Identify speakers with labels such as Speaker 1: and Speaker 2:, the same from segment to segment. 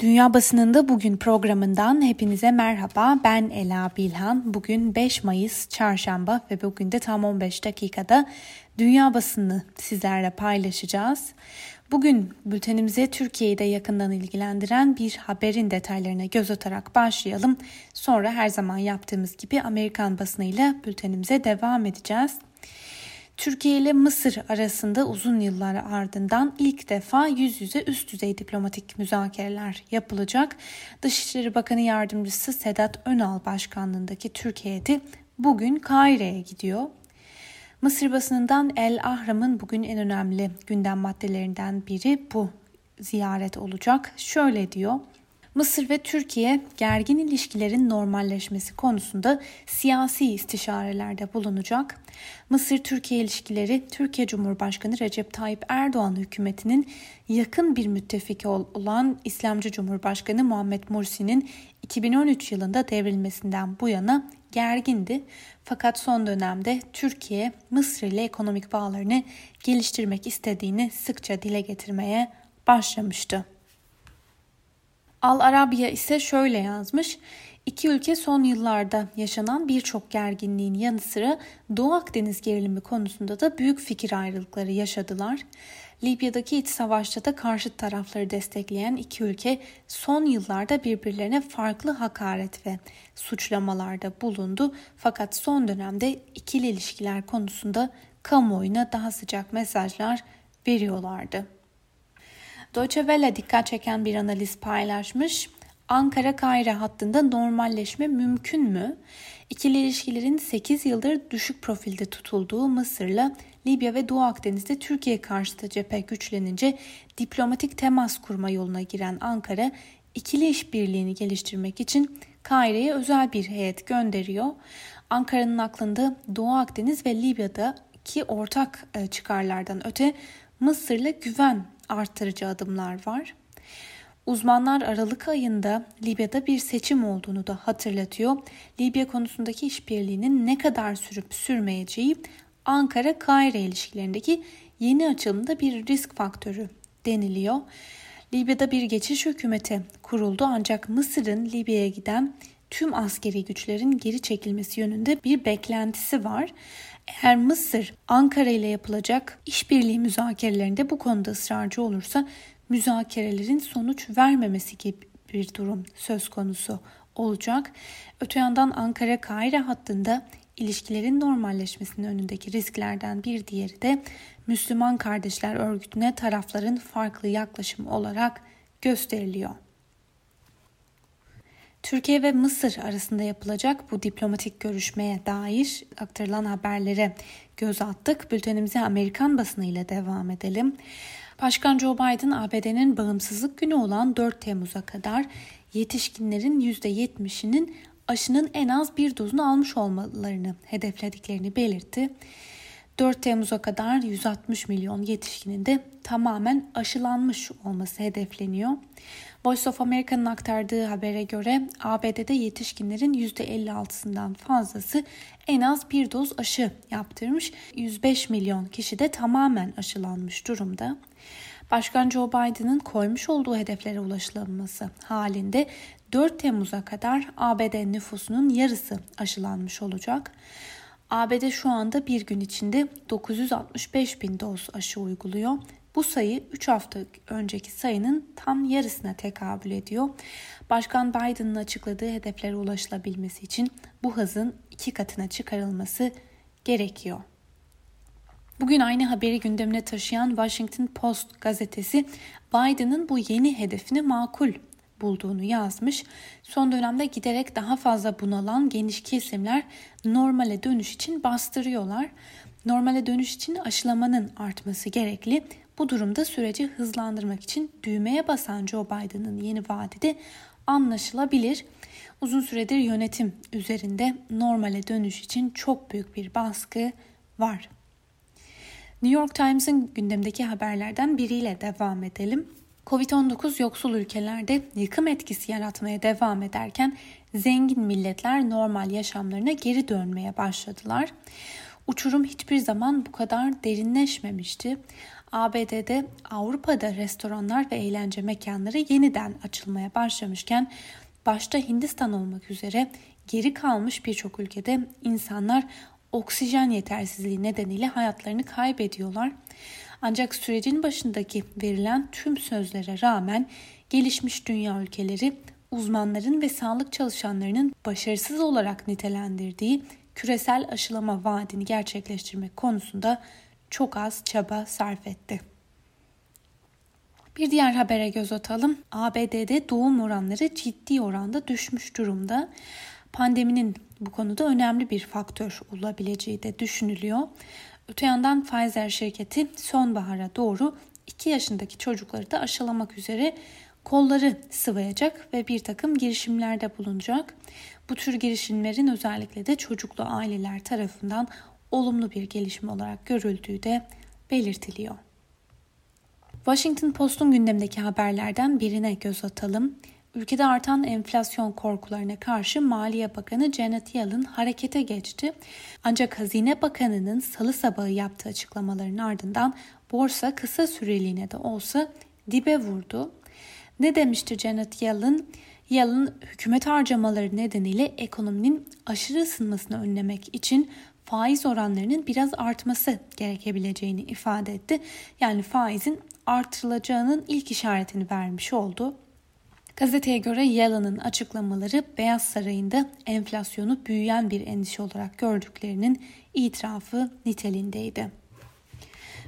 Speaker 1: Dünya Basınında Bugün programından hepinize merhaba. Ben Ela Bilhan. Bugün 5 Mayıs Çarşamba ve bugün de tam 15 dakikada dünya basını sizlerle paylaşacağız. Bugün bültenimize Türkiye'yi de yakından ilgilendiren bir haberin detaylarına göz atarak başlayalım. Sonra her zaman yaptığımız gibi Amerikan basınıyla bültenimize devam edeceğiz. Türkiye ile Mısır arasında uzun yıllar ardından ilk defa yüz yüze üst düzey diplomatik müzakereler yapılacak. Dışişleri Bakanı Yardımcısı Sedat Önal başkanlığındaki Türkiye'de bugün Kahire'ye gidiyor. Mısır basınından El Ahram'ın bugün en önemli gündem maddelerinden biri bu ziyaret olacak. Şöyle diyor. Mısır ve Türkiye gergin ilişkilerin normalleşmesi konusunda siyasi istişarelerde bulunacak. Mısır-Türkiye ilişkileri Türkiye Cumhurbaşkanı Recep Tayyip Erdoğan hükümetinin yakın bir müttefiki olan İslamcı Cumhurbaşkanı Muhammed Mursi'nin 2013 yılında devrilmesinden bu yana gergindi. Fakat son dönemde Türkiye Mısır ile ekonomik bağlarını geliştirmek istediğini sıkça dile getirmeye başlamıştı. Al Arabiya ise şöyle yazmış. İki ülke son yıllarda yaşanan birçok gerginliğin yanı sıra Doğu Akdeniz gerilimi konusunda da büyük fikir ayrılıkları yaşadılar. Libya'daki iç savaşta da karşıt tarafları destekleyen iki ülke son yıllarda birbirlerine farklı hakaret ve suçlamalarda bulundu. Fakat son dönemde ikili ilişkiler konusunda kamuoyuna daha sıcak mesajlar veriyorlardı. Deutsche Welle dikkat çeken bir analiz paylaşmış. Ankara-Kahire hattında normalleşme mümkün mü? İkili ilişkilerin 8 yıldır düşük profilde tutulduğu Mısır'la Libya ve Doğu Akdeniz'de Türkiye karşıtı cephe güçlenince diplomatik temas kurma yoluna giren Ankara, ikili işbirliğini geliştirmek için Kahire'ye özel bir heyet gönderiyor. Ankara'nın aklında Doğu Akdeniz ve Libya'daki ortak e, çıkarlardan öte Mısır'la güven artırıcı adımlar var. Uzmanlar Aralık ayında Libya'da bir seçim olduğunu da hatırlatıyor. Libya konusundaki işbirliğinin ne kadar sürüp sürmeyeceği Ankara-Kahire ilişkilerindeki yeni açılımda bir risk faktörü deniliyor. Libya'da bir geçiş hükümeti kuruldu ancak Mısır'ın Libya'ya giden tüm askeri güçlerin geri çekilmesi yönünde bir beklentisi var. Eğer Mısır Ankara ile yapılacak işbirliği müzakerelerinde bu konuda ısrarcı olursa müzakerelerin sonuç vermemesi gibi bir durum söz konusu olacak. Öte yandan Ankara-Kahire hattında ilişkilerin normalleşmesinin önündeki risklerden bir diğeri de Müslüman Kardeşler Örgütü'ne tarafların farklı yaklaşım olarak gösteriliyor. Türkiye ve Mısır arasında yapılacak bu diplomatik görüşmeye dair aktarılan haberlere göz attık. Bültenimize Amerikan basınıyla devam edelim. Başkan Joe Biden ABD'nin bağımsızlık günü olan 4 Temmuz'a kadar yetişkinlerin %70'inin aşının en az bir dozunu almış olmalarını hedeflediklerini belirtti. 4 Temmuz'a kadar 160 milyon yetişkinin de tamamen aşılanmış olması hedefleniyor. Voice of America'nın aktardığı habere göre ABD'de yetişkinlerin %56'sından fazlası en az bir doz aşı yaptırmış. 105 milyon kişi de tamamen aşılanmış durumda. Başkan Joe Biden'ın koymuş olduğu hedeflere ulaşılması halinde 4 Temmuz'a kadar ABD nüfusunun yarısı aşılanmış olacak. ABD şu anda bir gün içinde 965 bin doz aşı uyguluyor. Bu sayı 3 hafta önceki sayının tam yarısına tekabül ediyor. Başkan Biden'ın açıkladığı hedeflere ulaşılabilmesi için bu hızın iki katına çıkarılması gerekiyor. Bugün aynı haberi gündemine taşıyan Washington Post gazetesi Biden'ın bu yeni hedefini makul bulduğunu yazmış. Son dönemde giderek daha fazla bunalan geniş kesimler normale dönüş için bastırıyorlar. Normale dönüş için aşılamanın artması gerekli. Bu durumda süreci hızlandırmak için düğmeye basan Joe Biden'ın yeni vaadi de anlaşılabilir. Uzun süredir yönetim üzerinde normale dönüş için çok büyük bir baskı var. New York Times'ın gündemdeki haberlerden biriyle devam edelim. Covid-19 yoksul ülkelerde yıkım etkisi yaratmaya devam ederken zengin milletler normal yaşamlarına geri dönmeye başladılar. Uçurum hiçbir zaman bu kadar derinleşmemişti. ABD'de Avrupa'da restoranlar ve eğlence mekanları yeniden açılmaya başlamışken başta Hindistan olmak üzere geri kalmış birçok ülkede insanlar oksijen yetersizliği nedeniyle hayatlarını kaybediyorlar. Ancak sürecin başındaki verilen tüm sözlere rağmen gelişmiş dünya ülkeleri uzmanların ve sağlık çalışanlarının başarısız olarak nitelendirdiği küresel aşılama vaadini gerçekleştirmek konusunda çok az çaba sarf etti. Bir diğer habere göz atalım. ABD'de doğum oranları ciddi oranda düşmüş durumda. Pandeminin bu konuda önemli bir faktör olabileceği de düşünülüyor. Öte yandan Pfizer şirketi sonbahara doğru 2 yaşındaki çocukları da aşılamak üzere kolları sıvayacak ve bir takım girişimlerde bulunacak. Bu tür girişimlerin özellikle de çocuklu aileler tarafından olumlu bir gelişme olarak görüldüğü de belirtiliyor. Washington Post'un gündemdeki haberlerden birine göz atalım. Ülkede artan enflasyon korkularına karşı Maliye Bakanı Janet Yellen harekete geçti. Ancak Hazine Bakanı'nın salı sabahı yaptığı açıklamaların ardından borsa kısa süreliğine de olsa dibe vurdu. Ne demişti Janet Yellen? Yellen hükümet harcamaları nedeniyle ekonominin aşırı ısınmasını önlemek için faiz oranlarının biraz artması gerekebileceğini ifade etti. Yani faizin artırılacağının ilk işaretini vermiş oldu. Gazeteye göre Yellen'ın açıklamaları Beyaz Sarayı'nda enflasyonu büyüyen bir endişe olarak gördüklerinin itirafı niteliğindeydi.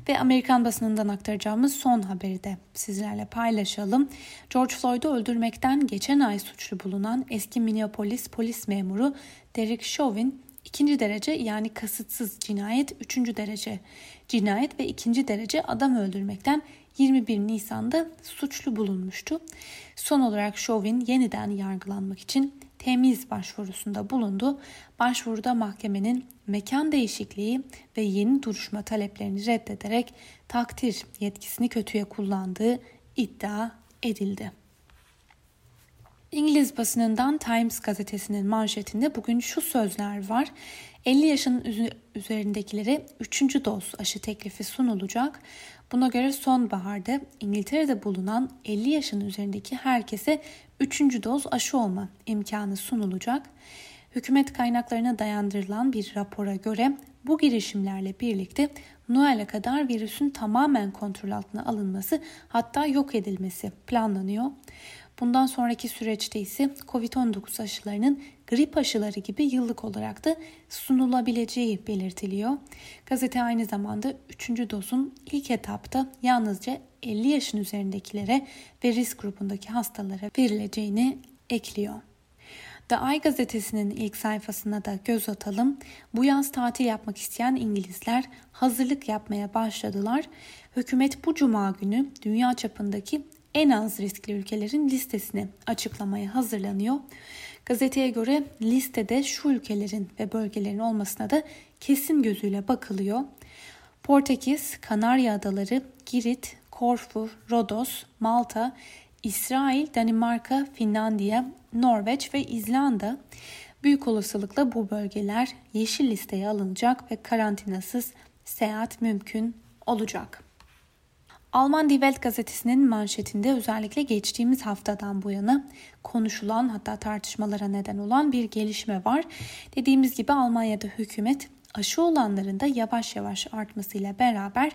Speaker 1: Ve Amerikan basınından aktaracağımız son haberi de sizlerle paylaşalım. George Floyd'u öldürmekten geçen ay suçlu bulunan eski Minneapolis polis memuru Derek Chauvin ikinci derece yani kasıtsız cinayet, üçüncü derece cinayet ve ikinci derece adam öldürmekten 21 Nisan'da suçlu bulunmuştu. Son olarak Chauvin yeniden yargılanmak için temiz başvurusunda bulundu. Başvuruda mahkemenin mekan değişikliği ve yeni duruşma taleplerini reddederek takdir yetkisini kötüye kullandığı iddia edildi. İngiliz basınından Times gazetesinin manşetinde bugün şu sözler var. 50 yaşın üzerindekilere 3. doz aşı teklifi sunulacak. Buna göre sonbaharda İngiltere'de bulunan 50 yaşın üzerindeki herkese 3. doz aşı olma imkanı sunulacak. Hükümet kaynaklarına dayandırılan bir rapora göre bu girişimlerle birlikte Noel'e kadar virüsün tamamen kontrol altına alınması hatta yok edilmesi planlanıyor. Bundan sonraki süreçte ise COVID-19 aşılarının grip aşıları gibi yıllık olarak da sunulabileceği belirtiliyor. Gazete aynı zamanda 3. dozun ilk etapta yalnızca 50 yaşın üzerindekilere ve risk grubundaki hastalara verileceğini ekliyor. The Eye gazetesinin ilk sayfasına da göz atalım. Bu yaz tatil yapmak isteyen İngilizler hazırlık yapmaya başladılar. Hükümet bu cuma günü dünya çapındaki en az riskli ülkelerin listesini açıklamaya hazırlanıyor. Gazeteye göre listede şu ülkelerin ve bölgelerin olmasına da kesin gözüyle bakılıyor. Portekiz, Kanarya Adaları, Girit, Korfu, Rodos, Malta, İsrail, Danimarka, Finlandiya, Norveç ve İzlanda büyük olasılıkla bu bölgeler yeşil listeye alınacak ve karantinasız seyahat mümkün olacak. Alman Die Welt gazetesinin manşetinde özellikle geçtiğimiz haftadan bu yana konuşulan hatta tartışmalara neden olan bir gelişme var. Dediğimiz gibi Almanya'da hükümet aşı olanların da yavaş yavaş artmasıyla beraber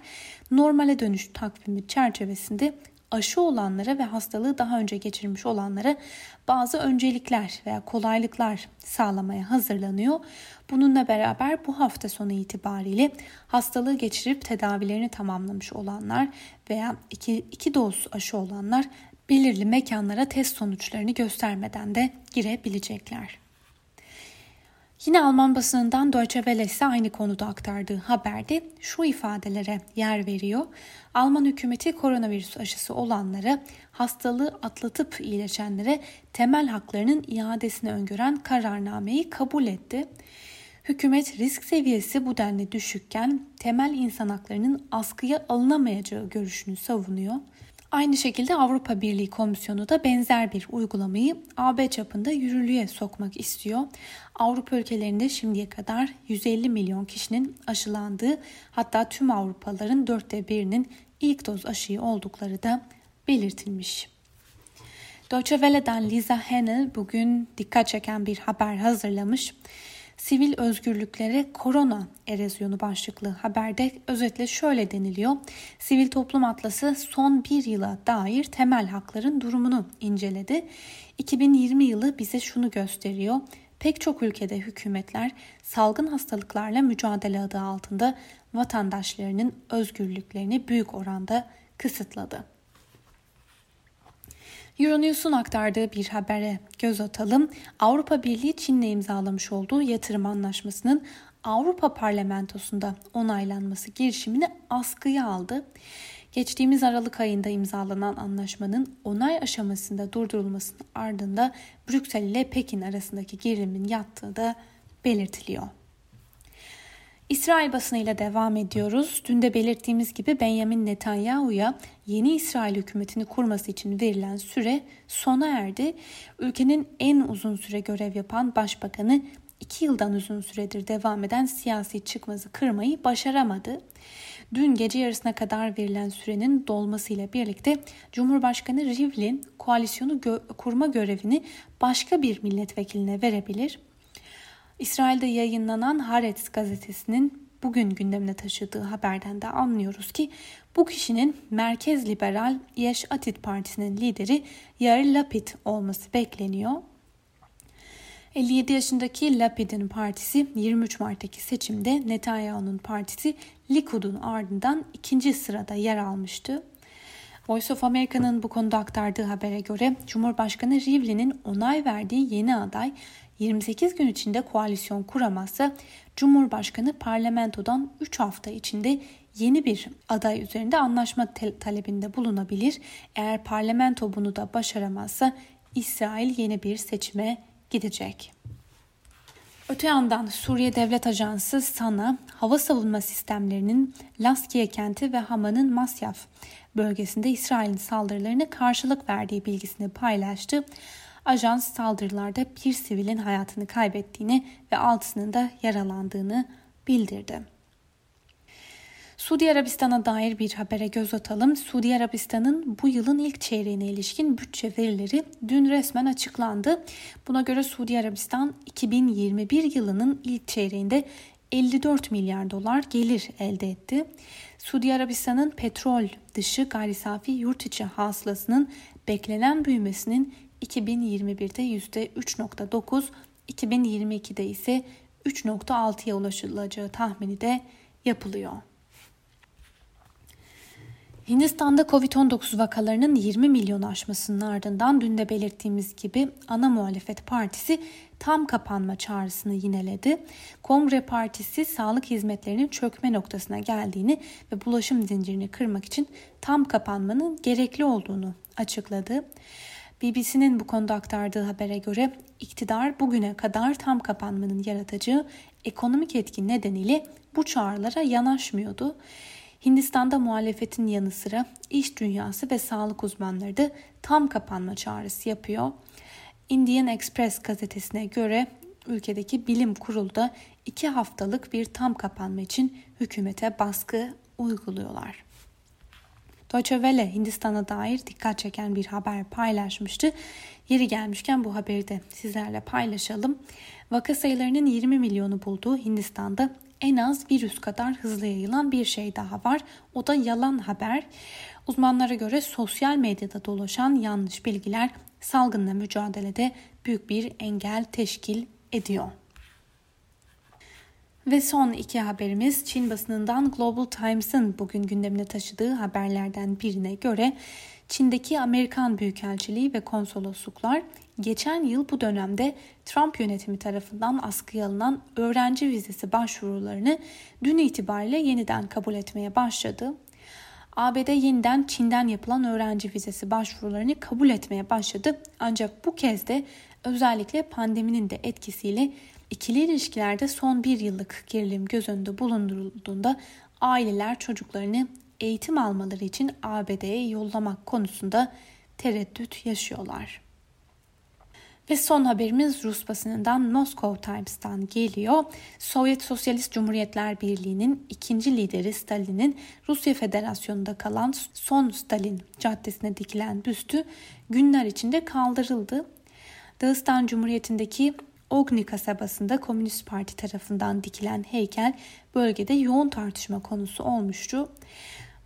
Speaker 1: normale dönüş takvimi çerçevesinde aşı olanlara ve hastalığı daha önce geçirmiş olanlara bazı öncelikler veya kolaylıklar sağlamaya hazırlanıyor. Bununla beraber bu hafta sonu itibariyle hastalığı geçirip tedavilerini tamamlamış olanlar veya iki, iki doz aşı olanlar belirli mekanlara test sonuçlarını göstermeden de girebilecekler. Yine Alman basınından Deutsche Welle ise aynı konuda aktardığı haberde şu ifadelere yer veriyor. Alman hükümeti koronavirüs aşısı olanlara, hastalığı atlatıp iyileşenlere temel haklarının iadesini öngören kararnameyi kabul etti. Hükümet risk seviyesi bu denli düşükken temel insan haklarının askıya alınamayacağı görüşünü savunuyor. Aynı şekilde Avrupa Birliği Komisyonu da benzer bir uygulamayı AB çapında yürürlüğe sokmak istiyor. Avrupa ülkelerinde şimdiye kadar 150 milyon kişinin aşılandığı hatta tüm Avrupalıların dörtte birinin ilk doz aşıyı oldukları da belirtilmiş. Deutsche Welle'den Lisa Hennel bugün dikkat çeken bir haber hazırlamış. Sivil özgürlüklere korona erozyonu başlıklı haberde özetle şöyle deniliyor. Sivil Toplum Atlası son bir yıla dair temel hakların durumunu inceledi. 2020 yılı bize şunu gösteriyor. Pek çok ülkede hükümetler salgın hastalıklarla mücadele adı altında vatandaşlarının özgürlüklerini büyük oranda kısıtladı. Euronews'un aktardığı bir habere göz atalım. Avrupa Birliği Çin'le imzalamış olduğu yatırım anlaşmasının Avrupa Parlamentosu'nda onaylanması girişimini askıya aldı. Geçtiğimiz Aralık ayında imzalanan anlaşmanın onay aşamasında durdurulmasının ardında Brüksel ile Pekin arasındaki gerilimin yattığı da belirtiliyor. İsrail basınıyla devam ediyoruz. Dün de belirttiğimiz gibi Benjamin Netanyahu'ya yeni İsrail hükümetini kurması için verilen süre sona erdi. Ülkenin en uzun süre görev yapan başbakanı iki yıldan uzun süredir devam eden siyasi çıkmazı kırmayı başaramadı. Dün gece yarısına kadar verilen sürenin dolmasıyla birlikte Cumhurbaşkanı Rivlin koalisyonu gö- kurma görevini başka bir milletvekiline verebilir. İsrail'de yayınlanan Haaretz gazetesinin bugün gündemine taşıdığı haberden de anlıyoruz ki bu kişinin merkez liberal Yeş Atid Partisi'nin lideri Yair Lapid olması bekleniyor. 57 yaşındaki Lapid'in partisi 23 Mart'taki seçimde Netanyahu'nun partisi Likud'un ardından ikinci sırada yer almıştı. Voice of America'nın bu konuda aktardığı habere göre Cumhurbaşkanı Rivlin'in onay verdiği yeni aday 28 gün içinde koalisyon kuramazsa Cumhurbaşkanı parlamentodan 3 hafta içinde yeni bir aday üzerinde anlaşma talebinde bulunabilir. Eğer parlamento bunu da başaramazsa İsrail yeni bir seçime gidecek. Öte yandan Suriye Devlet Ajansı SANA hava savunma sistemlerinin Laskiye kenti ve Hama'nın Masyaf bölgesinde İsrail'in saldırılarına karşılık verdiği bilgisini paylaştı. Ajans saldırılarda bir sivilin hayatını kaybettiğini ve altısının da yaralandığını bildirdi. Suudi Arabistan'a dair bir habere göz atalım. Suudi Arabistan'ın bu yılın ilk çeyreğine ilişkin bütçe verileri dün resmen açıklandı. Buna göre Suudi Arabistan 2021 yılının ilk çeyreğinde 54 milyar dolar gelir elde etti. Suudi Arabistan'ın petrol dışı gayri safi yurt içi hasılasının beklenen büyümesinin 2021'de %3.9, 2022'de ise 3.6'ya ulaşılacağı tahmini de yapılıyor. Hindistan'da Covid-19 vakalarının 20 milyon aşmasının ardından dün de belirttiğimiz gibi ana muhalefet partisi tam kapanma çağrısını yineledi. Kongre Partisi sağlık hizmetlerinin çökme noktasına geldiğini ve bulaşım zincirini kırmak için tam kapanmanın gerekli olduğunu açıkladı. BBC'nin bu konuda aktardığı habere göre iktidar bugüne kadar tam kapanmanın yaratacağı ekonomik etki nedeniyle bu çağrılara yanaşmıyordu. Hindistan'da muhalefetin yanı sıra iş dünyası ve sağlık uzmanları da tam kapanma çağrısı yapıyor. Indian Express gazetesine göre ülkedeki bilim kurulu da iki haftalık bir tam kapanma için hükümete baskı uyguluyorlar. Deutsche Welle Hindistan'a dair dikkat çeken bir haber paylaşmıştı. Yeri gelmişken bu haberi de sizlerle paylaşalım. Vaka sayılarının 20 milyonu bulduğu Hindistan'da en az virüs kadar hızlı yayılan bir şey daha var. O da yalan haber. Uzmanlara göre sosyal medyada dolaşan yanlış bilgiler salgınla mücadelede büyük bir engel teşkil ediyor. Ve son iki haberimiz Çin basınından Global Times'ın bugün gündemine taşıdığı haberlerden birine göre Çin'deki Amerikan Büyükelçiliği ve konsolosluklar geçen yıl bu dönemde Trump yönetimi tarafından askıya alınan öğrenci vizesi başvurularını dün itibariyle yeniden kabul etmeye başladı. ABD yeniden Çin'den yapılan öğrenci vizesi başvurularını kabul etmeye başladı. Ancak bu kez de özellikle pandeminin de etkisiyle ikili ilişkilerde son bir yıllık gerilim göz önünde bulundurulduğunda aileler çocuklarını eğitim almaları için ABD'ye yollamak konusunda tereddüt yaşıyorlar. Ve son haberimiz Rus basınından Moscow Times'tan geliyor. Sovyet Sosyalist Cumhuriyetler Birliği'nin ikinci lideri Stalin'in Rusya Federasyonu'nda kalan son Stalin caddesine dikilen büstü günler içinde kaldırıldı. Dağıstan Cumhuriyeti'ndeki Ogni kasabasında Komünist Parti tarafından dikilen heykel bölgede yoğun tartışma konusu olmuştu.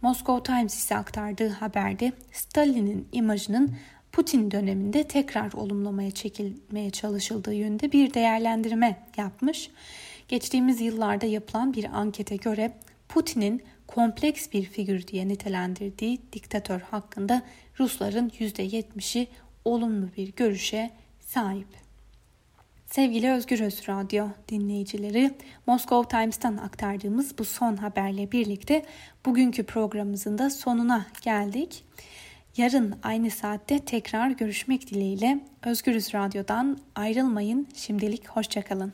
Speaker 1: Moscow Times ise aktardığı haberde Stalin'in imajının Putin döneminde tekrar olumlamaya çekilmeye çalışıldığı yönünde bir değerlendirme yapmış. Geçtiğimiz yıllarda yapılan bir ankete göre Putin'in kompleks bir figür diye nitelendirdiği diktatör hakkında Rusların %70'i olumlu bir görüşe sahip. Sevgili Özgür Öz Radyo dinleyicileri, Moscow Times'tan aktardığımız bu son haberle birlikte bugünkü programımızın da sonuna geldik. Yarın aynı saatte tekrar görüşmek dileğiyle Özgürüz Radyo'dan ayrılmayın. Şimdilik hoşçakalın.